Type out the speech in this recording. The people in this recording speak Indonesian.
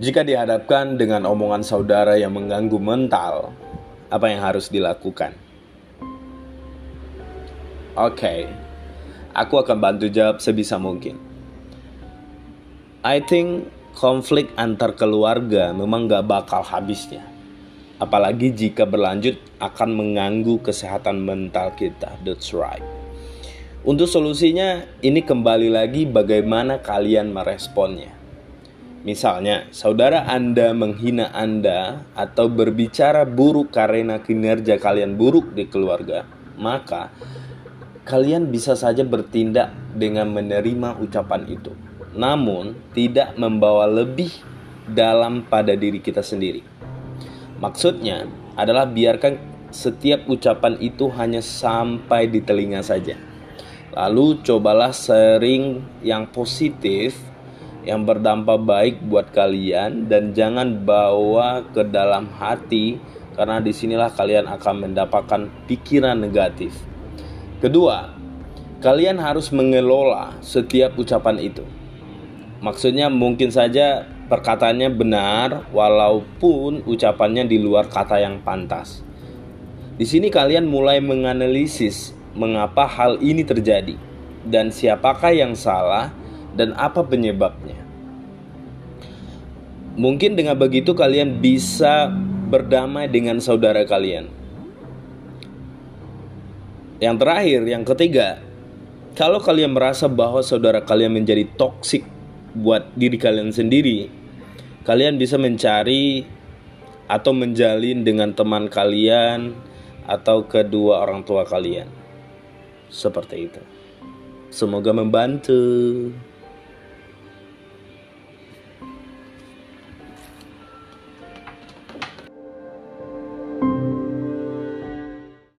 Jika dihadapkan dengan omongan saudara yang mengganggu mental, apa yang harus dilakukan? Oke, okay. aku akan bantu jawab sebisa mungkin. I think konflik antar keluarga memang gak bakal habisnya. Apalagi jika berlanjut akan mengganggu kesehatan mental kita. That's right. Untuk solusinya, ini kembali lagi bagaimana kalian meresponnya. Misalnya, saudara Anda menghina Anda atau berbicara buruk karena kinerja kalian buruk di keluarga, maka kalian bisa saja bertindak dengan menerima ucapan itu, namun tidak membawa lebih dalam pada diri kita sendiri. Maksudnya adalah biarkan setiap ucapan itu hanya sampai di telinga saja. Lalu cobalah sering yang positif yang berdampak baik buat kalian dan jangan bawa ke dalam hati karena di sinilah kalian akan mendapatkan pikiran negatif. Kedua, kalian harus mengelola setiap ucapan itu. Maksudnya mungkin saja perkataannya benar walaupun ucapannya di luar kata yang pantas. Di sini kalian mulai menganalisis mengapa hal ini terjadi dan siapakah yang salah dan apa penyebabnya. Mungkin dengan begitu kalian bisa berdamai dengan saudara kalian. Yang terakhir, yang ketiga, kalau kalian merasa bahwa saudara kalian menjadi toksik buat diri kalian sendiri, kalian bisa mencari atau menjalin dengan teman kalian atau kedua orang tua kalian. Seperti itu. Semoga membantu.